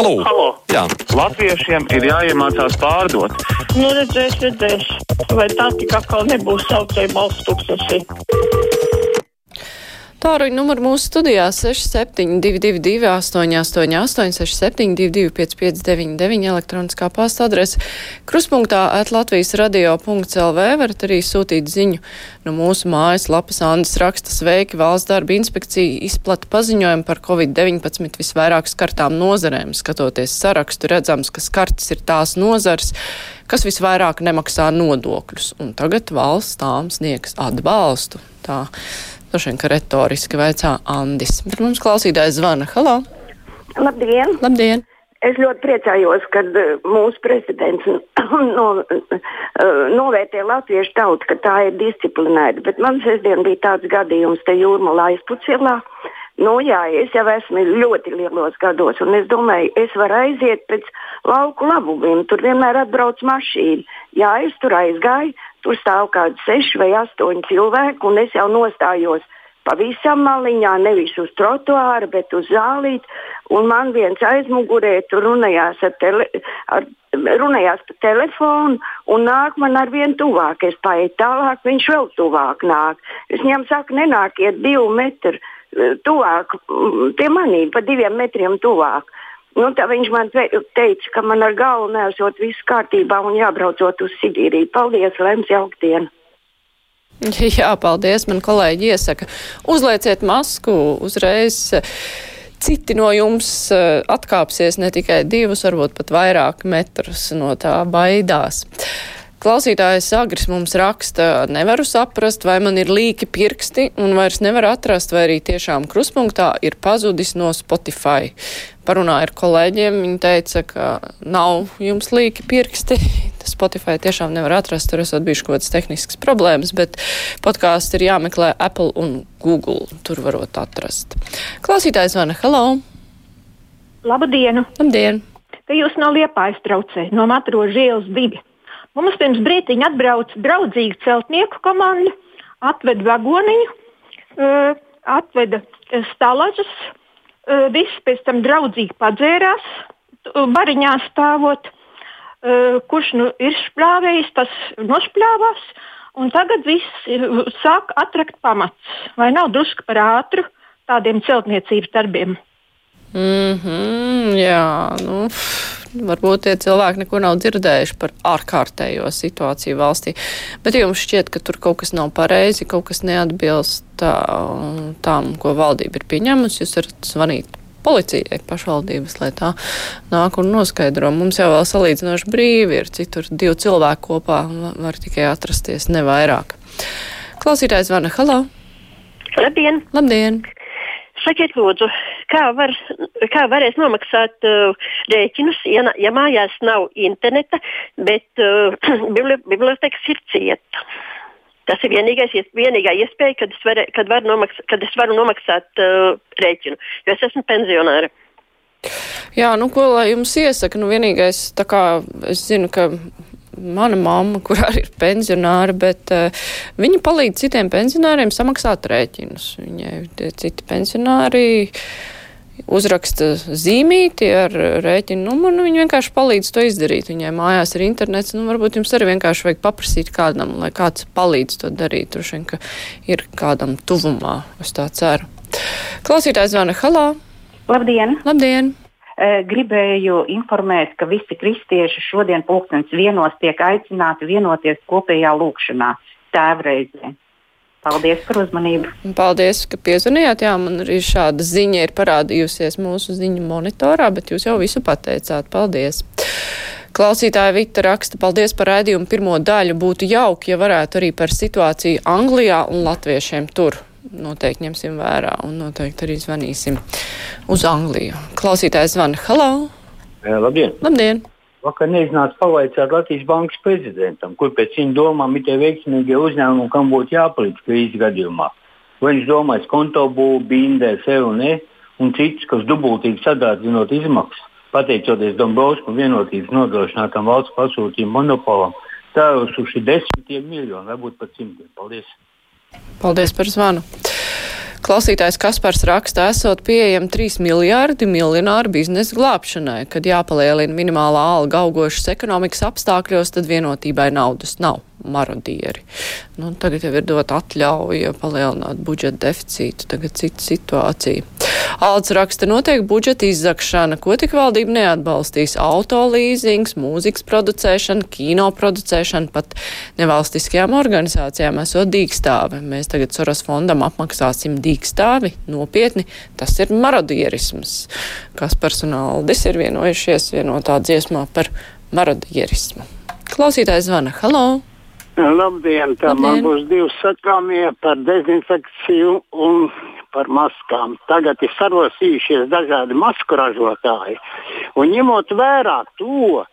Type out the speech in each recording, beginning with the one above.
Halo! Halo. Jā. Latviešiem ir jāiemācās pārdot. Nu, redzēs, redzēs. Vai tā tik atkal nebūs saucēja balsts tūkstoši? Tāruņa numuru mūsu studijā 6722, 888, 672, 559, elektroniskā pasta adrese kruspunktā at Latvijas radio.lv varat arī sūtīt ziņu no mūsu mājas lapas Andis raksta. Sveiki valsts darba inspekcija. Izplata paziņojumu par Covid-19 visvairāk skartām nozarēm. Skatoties sarakstu, redzams, ka skartas ir tās nozars, kas visvairāk nemaksā nodokļus, un tagad valsts tām sniegs atbalstu. Tā Droši vien, ka retoriski vaicā Andis. Bet mums klausītājs zvana. Halo! Labdien! Labdien! Es ļoti priecājos, ka mūsu prezidents no, novērtē latviešu tautu, ka tā ir disciplinēta. Bet man sestdien bija tāds gadījums te jūrmalā aizpucielā. Nu, jā, es jau esmu ļoti lielos gados, un es domāju, es varu aiziet pēc lauku labumiem. Tur vienmēr atbrauc mašīna. Jā, es tur aizgāju, Tur stāv kaut kādi seši vai astoņi cilvēki, un es jau nostājos pavisam maliņā, nevis uz trotuāra, bet uz zālīti. Un man viens aizmugurē tur runājās, ar tele, ar, runājās pa telefonu, un nāk man ar vien tuvāk. Es paietu tālāk, viņš vēl tuvāk nāk. Es viņam saku, nenākiet divu metru eh, tuvāk pie maniem, pa diviem metriem tuvāk. Nu, tā viņš man teica, ka man ar galvu nesot viss kārtībā un jābraucot uz Sibīriju. Paldies, Lems, jaukdienu! Jā, paldies. Man kolēģi iesaka, uzlieciet masku uzreiz. Citi no jums eh, atkāpsies ne tikai divus, varbūt pat vairāk metrus no tā baidās. Klausītājs Agris mums raksta, nevaru saprast, vai man ir līki pirksti un vairs nevar atrast, vai arī tiešām kruspunktā ir pazudis no Spotify. Parunāju ar kolēģiem, viņi teica, ka nav jums līki pirksti. Spotify tiešām nevar atrast, tur esot bijuši kaut kādas tehniskas problēmas, bet podkāsts ir jāmeklē Apple un Google. Tur varot atrast. Klausītājs vana, hello! Labdienu! Labdien! Te jūs no Liepājas traucē, no Matroža ielas divi. Mums pirms brīdiņa atbrauca draudzīga celtnieku komanda, atveda vagoniņu, atveda stalažas, visi pēc tam draudzīgi padzērās, bariņā stāvot. Kurš nu ir špļāvējis, tas nošpļāvās. Un tagad viss sāk atrakt pamats. Vai nav drusku par ātru tādiem celtniecības darbiem? Mm -hmm, jā, nu, varbūt tie cilvēki neko nav dzirdējuši par ārkārtējo situāciju valstī. Bet jums šķiet, ka tur kaut kas nav pareizi, kaut kas neatbilst tā, tām, ko valdība ir pieņēmusi. Jūs varat zvanīt policijai pašvaldības, lai tā nāk un noskaidro. Mums jau vēl salīdzinoši brīvi ir, citur divi cilvēki kopā var tikai atrasties, ne vairāk. Klausītājs Vana, halo! Labdien! Labdien! Sakiet, lūdzu, kā, var, kā varēs nomaksāt uh, rēķinus, ja, ja mājās nav interneta, bet uh, bibliotekas ir cieta? Tas ir vienīgais, vienīgā iespēja, kad es, var, kad var nomaks, kad es varu nomaksāt uh, rēķinu, jo es esmu pensionāra. Jā, nu, ko lai jums iesaka? Nu, vienīgais, tā kā es zinu, ka mana mamma, kur arī ir pensionāra, bet uh, viņa palīdz citiem pensionāriem samaksāt rēķinus. Viņai tie citi pensionāri uzraksta zīmīti ar rēķinu numuru, nu, viņi vienkārši palīdz to izdarīt. Viņai mājās ir internets, nu, varbūt jums arī vienkārši vajag paprasīt kādam, lai kāds palīdz to darīt. Droši vien, ka ir kādam tuvumā, es tā ceru. Klausītājs zvana Halā. Labdien! Labdien! gribēju informēt, ka visi kristieši šodien pulkstenis vienos tiek aicināti vienoties kopējā lūkšanā tēvreizē. Paldies par uzmanību. Paldies, ka piezvanījāt. Jā, man arī šāda ziņa ir parādījusies mūsu ziņu monitorā, bet jūs jau visu pateicāt. Paldies! Klausītāja Vita raksta, paldies par raidījumu pirmo daļu. Būtu jauki, ja varētu arī par situāciju Anglijā un latviešiem tur noteikti ņemsim vērā un noteikti arī zvanīsim uz Angliju. Klausītājs zvana. Halo! Jā, labdien! Labdien! Vakar neiznāca pavaicāt Latvijas bankas prezidentam, kur pēc viņa domām ir tie veiksmīgie uzņēmumi, kam būtu jāpalīdz krīzes gadījumā. Vai viņš domājas konto būvu, bindē, sev un ne, un citus, kas dubultīgi sadārdzinot izmaksas, pateicoties Dombrovskam vienotības nodrošinātam valsts pasūtījumu monopolam, tērusuši desmitiem miljonu, varbūt pat simtiem. Paldies! Paldies par zvanu. Klausītājs Kaspars raksta, esot pieejami 3 miljārdi miljonāru biznesa glābšanai, kad jāpalielina minimālā alga augošas ekonomikas apstākļos, tad vienotībai naudas nav marodieri. Nu, tagad jau ir dot atļauja palielināt budžeta deficītu, tagad cita situācija. Alts raksta notiek budžeta izzakšana, ko tik valdība neatbalstīs - auto līzings, mūzikas producēšana, kino producēšana, pat nevalstiskajām organizācijām esot dīkstāve. Mēs tagad Soros fondam apmaksāsim dīkstāvi, nopietni, tas ir marodierisms. Kas personāldis ir vienojušies vienotā dziesmā par marodierismu. Klausītājs zvana. Halo! Labdien, tā Labdien. man būs divi sakāmie par dezinfekciju un par maskām. Tagad ir sarosījušies dažādi masku ražotāji. Un ņemot vērā to,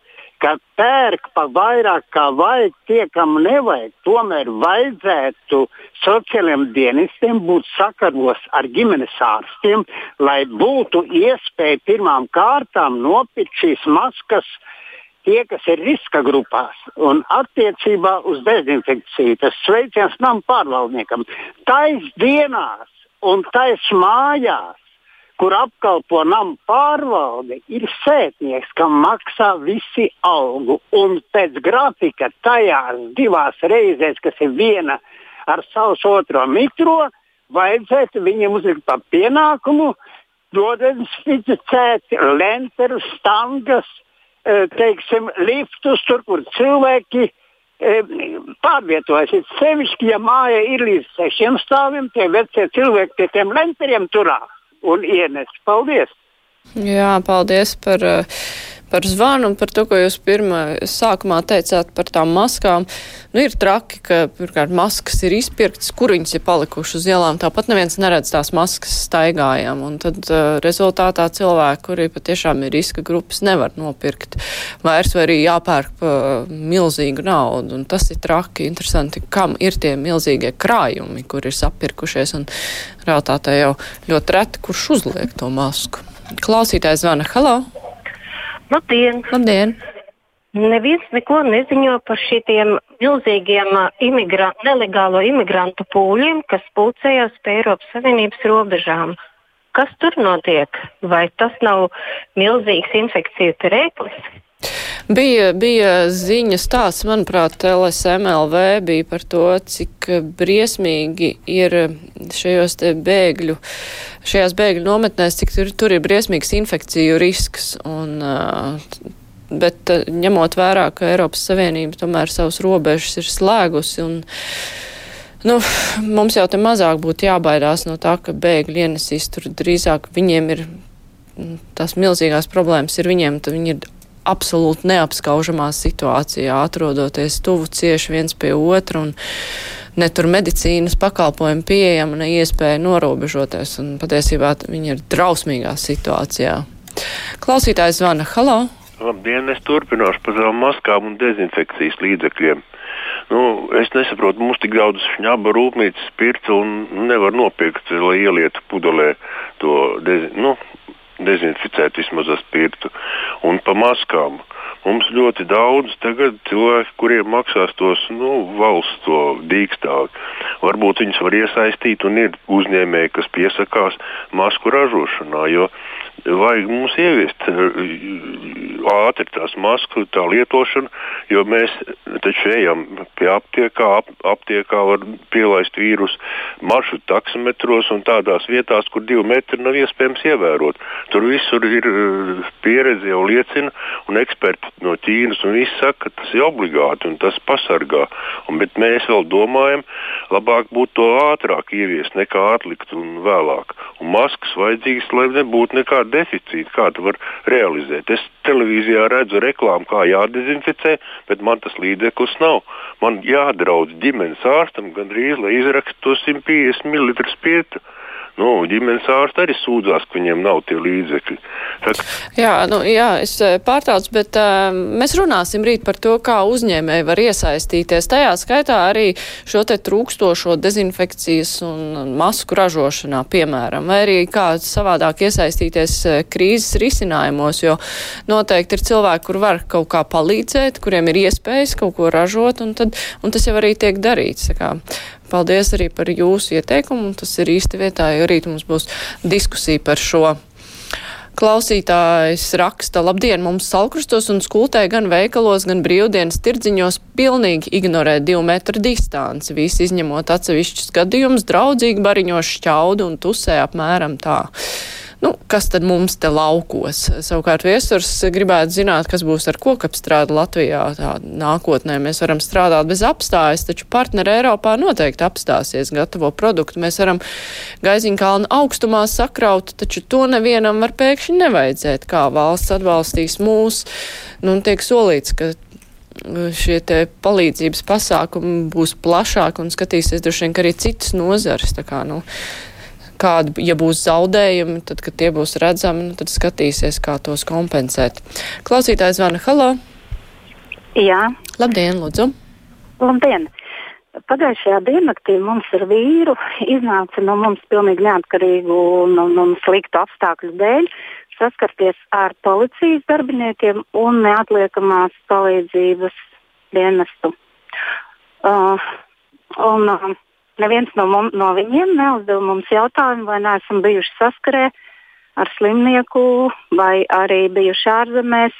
ka pērk pa vairāk kā vajag, tie, kam nevajag, tomēr vajadzētu sociālajiem dienestiem būt sakaros ar ģimenes ārstiem, lai būtu iespēja pirmām kārtām nopirkt šīs maskas tie, kas ir riska grupās. Un attiecībā uz dezinfekciju tas sveiciens nam pārvaldniekam. Tais dienās un tais mājās, kur apkalpo nam pārvalde, ir sētnieks, kam maksā visi algu. Un pēc grafika tajās divās reizēs, kas ir viena ar savus otro mikro, vajadzētu viņiem uzlikt par pienākumu nodezinficēt lenterus, stangas, eh, teiksim, liftus, tur, kur cilvēki eh, pārvietojas. Ir Sevišķi, ja māja ir līdz sešiem stāviem, tie vecie cilvēki pie tiem lenteriem turā un ienes. Paldies! Jā, paldies par. Uh, par zvanu un par to, ko jūs pirmā sākumā teicāt par tām maskām. Nu, ir traki, ka pirmkārt maskas ir izpirktas, kur viņas ir palikušas uz ielām. Tāpat neviens neredz tās maskas staigājām. Un tad uh, rezultātā cilvēki, kuri patiešām ir riska grupas, nevar nopirkt vairs vai arī jāpērk pa milzīgu naudu. Un tas ir traki, interesanti, kam ir tie milzīgie krājumi, kur ir sapirkušies. Un realitātē jau ļoti reti, kurš uzliek to masku. Klausītājs zvana. Halo! Labdien! Labdien! Neviens neko neziņo par šiem milzīgiem ā, imigra nelegālo imigrantu pūļiem, kas pulcējās pie Eiropas Savienības robežām. Kas tur notiek? Vai tas nav milzīgs infekciju trēklis? Bija, bija ziņas tās, manuprāt, LSMLV bija par to, cik briesmīgi ir šajos te bēgļu, šajās bēgļu nometnēs, cik tur, tur ir briesmīgs infekciju risks. Un, bet ņemot vērā, ka Eiropas Savienība tomēr savus robežas ir slēgusi un Nu, mums jau te mazāk būtu jābaidās no tā, ka bēgļi ienesīs tur drīzāk viņiem ir tās milzīgās problēmas ir viņiem, tad viņi ir absolūti neapskaužamā situācijā, atrodoties tuvu cieši viens pie otra un ne tur medicīnas pakalpojumi pieejama, ne iespēja norobežoties. Un patiesībā viņi ir drausmīgā situācijā. Klausītājs zvana. Halo! Labdien, es turpināšu par tām maskām un dezinfekcijas līdzekļiem. Nu, es nesaprotu, mums tik daudz šņaba rūpnīcas spirta un nevar nopirkt, lai ielietu pudelē to dezi, nu, dezinficēt vismaz ar spirtu. Un pa maskām. Mums ļoti daudz tagad cilvēki, kuriem maksās tos nu, valsts to dīkstāvi. Varbūt viņus var iesaistīt un ir uzņēmēji, kas piesakās masku ražošanā. Jo vajag mums ieviest ātri tās masku tā lietošanu, jo mēs taču ejam pie aptiekā, ap, aptiekā var pielaist vīrusu maršrutu taksometros un tādās vietās, kur divi metri nav iespējams ievērot. Tur visur ir pieredze jau liecina, un eksperti no Ķīnas un viss saka, ka tas ir obligāti un tas pasargā. Un, bet mēs vēl domājam, labāk būtu to ātrāk ieviest nekā atlikt un vēlāk. Un maskas vajadzīgas, lai nebūtu nekāda deficīta, kā to var realizēt. Es televīzijā redzu reklāmu, kā jādezinficē, bet man tas līdzeklis nav. Man jādraudz ģimenes ārstam gandrīz, lai izrakstu to 150 ml spietu. Nu, ģimenes ārsti arī sūdzās, ka viņiem nav tie līdzekļi. Tak... Jā, nu, jā, es pārtraucu, bet uh, mēs runāsim rīt par to, kā uzņēmēji var iesaistīties. Tajā skaitā arī šo te trūkstošo dezinfekcijas un masku ražošanā, piemēram, vai arī kā savādāk iesaistīties krīzes risinājumos, jo noteikti ir cilvēki, kur var kaut kā palīdzēt, kuriem ir iespējas kaut ko ražot, un, tad, un tas jau arī tiek darīts. Paldies arī par jūsu ieteikumu. Tas ir īsti vietā, jo rīt mums būs diskusija par šo. Klausītājs raksta, labdien, mums salkrustos un skultē gan veikalos, gan brīvdienas tirdziņos pilnīgi ignorē divu metru distanci, visi izņemot atsevišķus gadījumus, draudzīgi bariņoši šķaudu un tusē apmēram tā. Nu, kas tad mums te laukos? Savukārt viesurs gribētu zināt, kas būs ar kokapstrādu Latvijā. Tā nākotnē mēs varam strādāt bez apstājas, taču partneri Eiropā noteikti apstāsies gatavo produktu. Mēs varam Gaiziņkalnu augstumā sakraut, taču to nevienam var pēkšņi nevajadzēt, kā valsts atbalstīs mūs. Nu, tiek solīts, ka šie te palīdzības pasākumi būs plašāki un skatīsies droši vien, arī citas nozares. Tā kā, nu, kādi, ja būs zaudējumi, tad, kad tie būs redzami, nu, tad skatīsies, kā tos kompensēt. Klausītājs zvana Halo. Jā. Labdien, lūdzu. Labdien. Pagājušajā diennaktī mums ar vīru iznāca no mums pilnīgi neatkarīgu un, un, un sliktu apstākļu dēļ saskarties ar policijas darbiniekiem un neatliekamās palīdzības dienestu. Uh, un, uh, neviens no, mum, no viņiem neuzdeva mums jautājumu, vai neesam bijuši saskarē ar slimnieku, vai arī bijuši ārzemēs,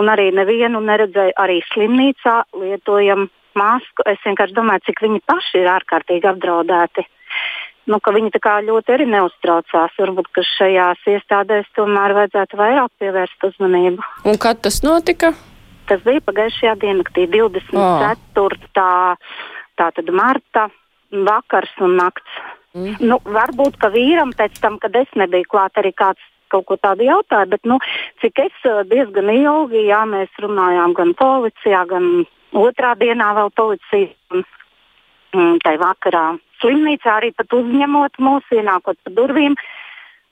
un arī nevienu neredzēju arī slimnīcā lietojam masku. Es vienkārši domāju, cik viņi paši ir ārkārtīgi apdraudēti. Nu, viņi ļoti arī neuztraucās. Varbūt šajās iestādēs tomēr vajadzētu vairāk pievērst uzmanību. Un kad tas notika? Tas bija pagājušajā diennaktī, 24. Oh. Tātad marta vakars un nakts. Mm. Nu, varbūt, ka vīram pēc tam, kad es nebiju klāt, arī kāds kaut ko tādu jautāja, bet nu, cik es eh, diezgan ilgi, jā, mēs runājām gan policijā, gan otrā dienā vēl policija. Un, mm, tai vakarā slimnīcā arī pat uzņemot mūs, ienākot pa durvīm.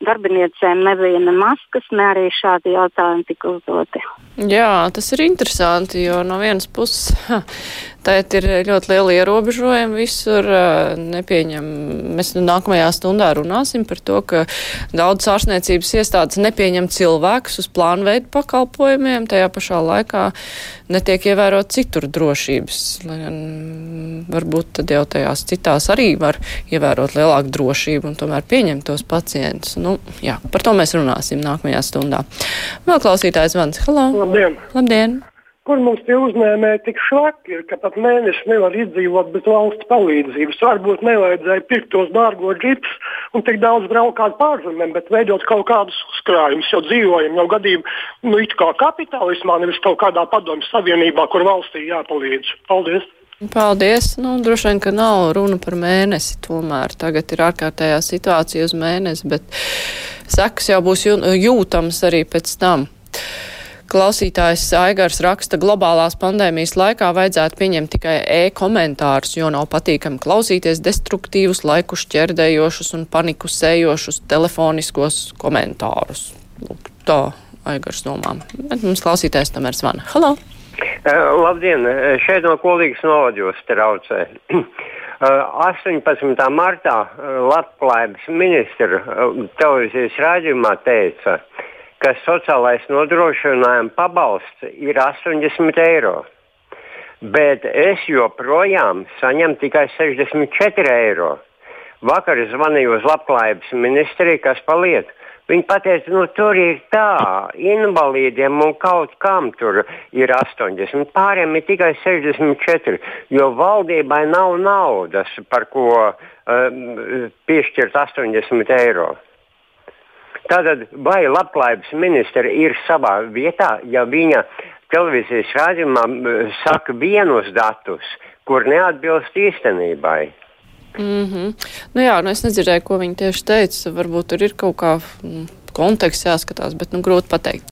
Darbiniecēm nebija ne maskas, ne arī šādi jautājumi tika uzdoti. Jā, tas ir interesanti, jo no vienas puses Tagad ir ļoti liela ierobežojuma visur. Nepieņem. Mēs nu nākamajā stundā runāsim par to, ka daudz ārsniecības iestādes nepieņem cilvēkus uz plānveidu pakalpojumiem, tajā pašā laikā netiek ievērot citur drošības. Varbūt tad jau tajās citās arī var ievērot lielāku drošību un tomēr pieņemt tos pacientus. Nu, jā, par to mēs runāsim nākamajā stundā. Vēl klausītājs Vans. Halo! Labdien! Labdien kur mums tie uzņēmēji tik švaki ir, ka pat mēnesi nevar izdzīvot bez valsts palīdzības. Varbūt nevajadzēja pirkt tos dārgos džipus un tik daudz braukāt pārzemēm, bet veidot kaut kādus uzkrājumus, jo dzīvojam jau gadījumā, nu, it kā kapitālismā, nevis kaut kādā padomju savienībā, kur valstī jāpalīdz. Paldies! Paldies! Nu, droši vien, ka nav runa par mēnesi. Tomēr tagad ir ārkārtējā situācija uz mēnesi, bet sekas jau būs jūtamas arī pēc tam. Klausītājs Aigars raksta, globālās pandēmijas laikā vajadzētu pieņemt tikai e-komentārus, jo nav patīkami klausīties destruktīvus, laiku šķērdējošus un paniku sējošus telefoniskos komentārus. Lūk, tā Aigars domā. Bet mums klausītājs tomēr zvana. Halo! Uh, labdien! Šeit no Kolīgas novaļos traucē. Uh, 18. martā uh, Labklājības ministra televīzijas rādījumā teica, ka sociālais nodrošinājuma pabalsts ir 80 eiro. Bet es joprojām saņemu tikai 64 eiro. Vakar zvanīju uz labklājības ministriju, kas paliek. Viņi teica, nu tur ir tā, invalīdiem un kaut kam tur ir 80, pāriem ir tikai 64, jo valdībai nav naudas, par ko um, piešķirt 80 eiro. Tātad, vai labklājības ministra ir savā vietā, ja viņa televīzijas rādījumā saka vienus datus, kur neatbilst īstenībai? Mm -hmm. nu jā, nu es nedzirdēju, ko viņi tieši teica. Varbūt tur ir kaut kā mm, konteksts jāskatās, bet nu, grūti pateikt.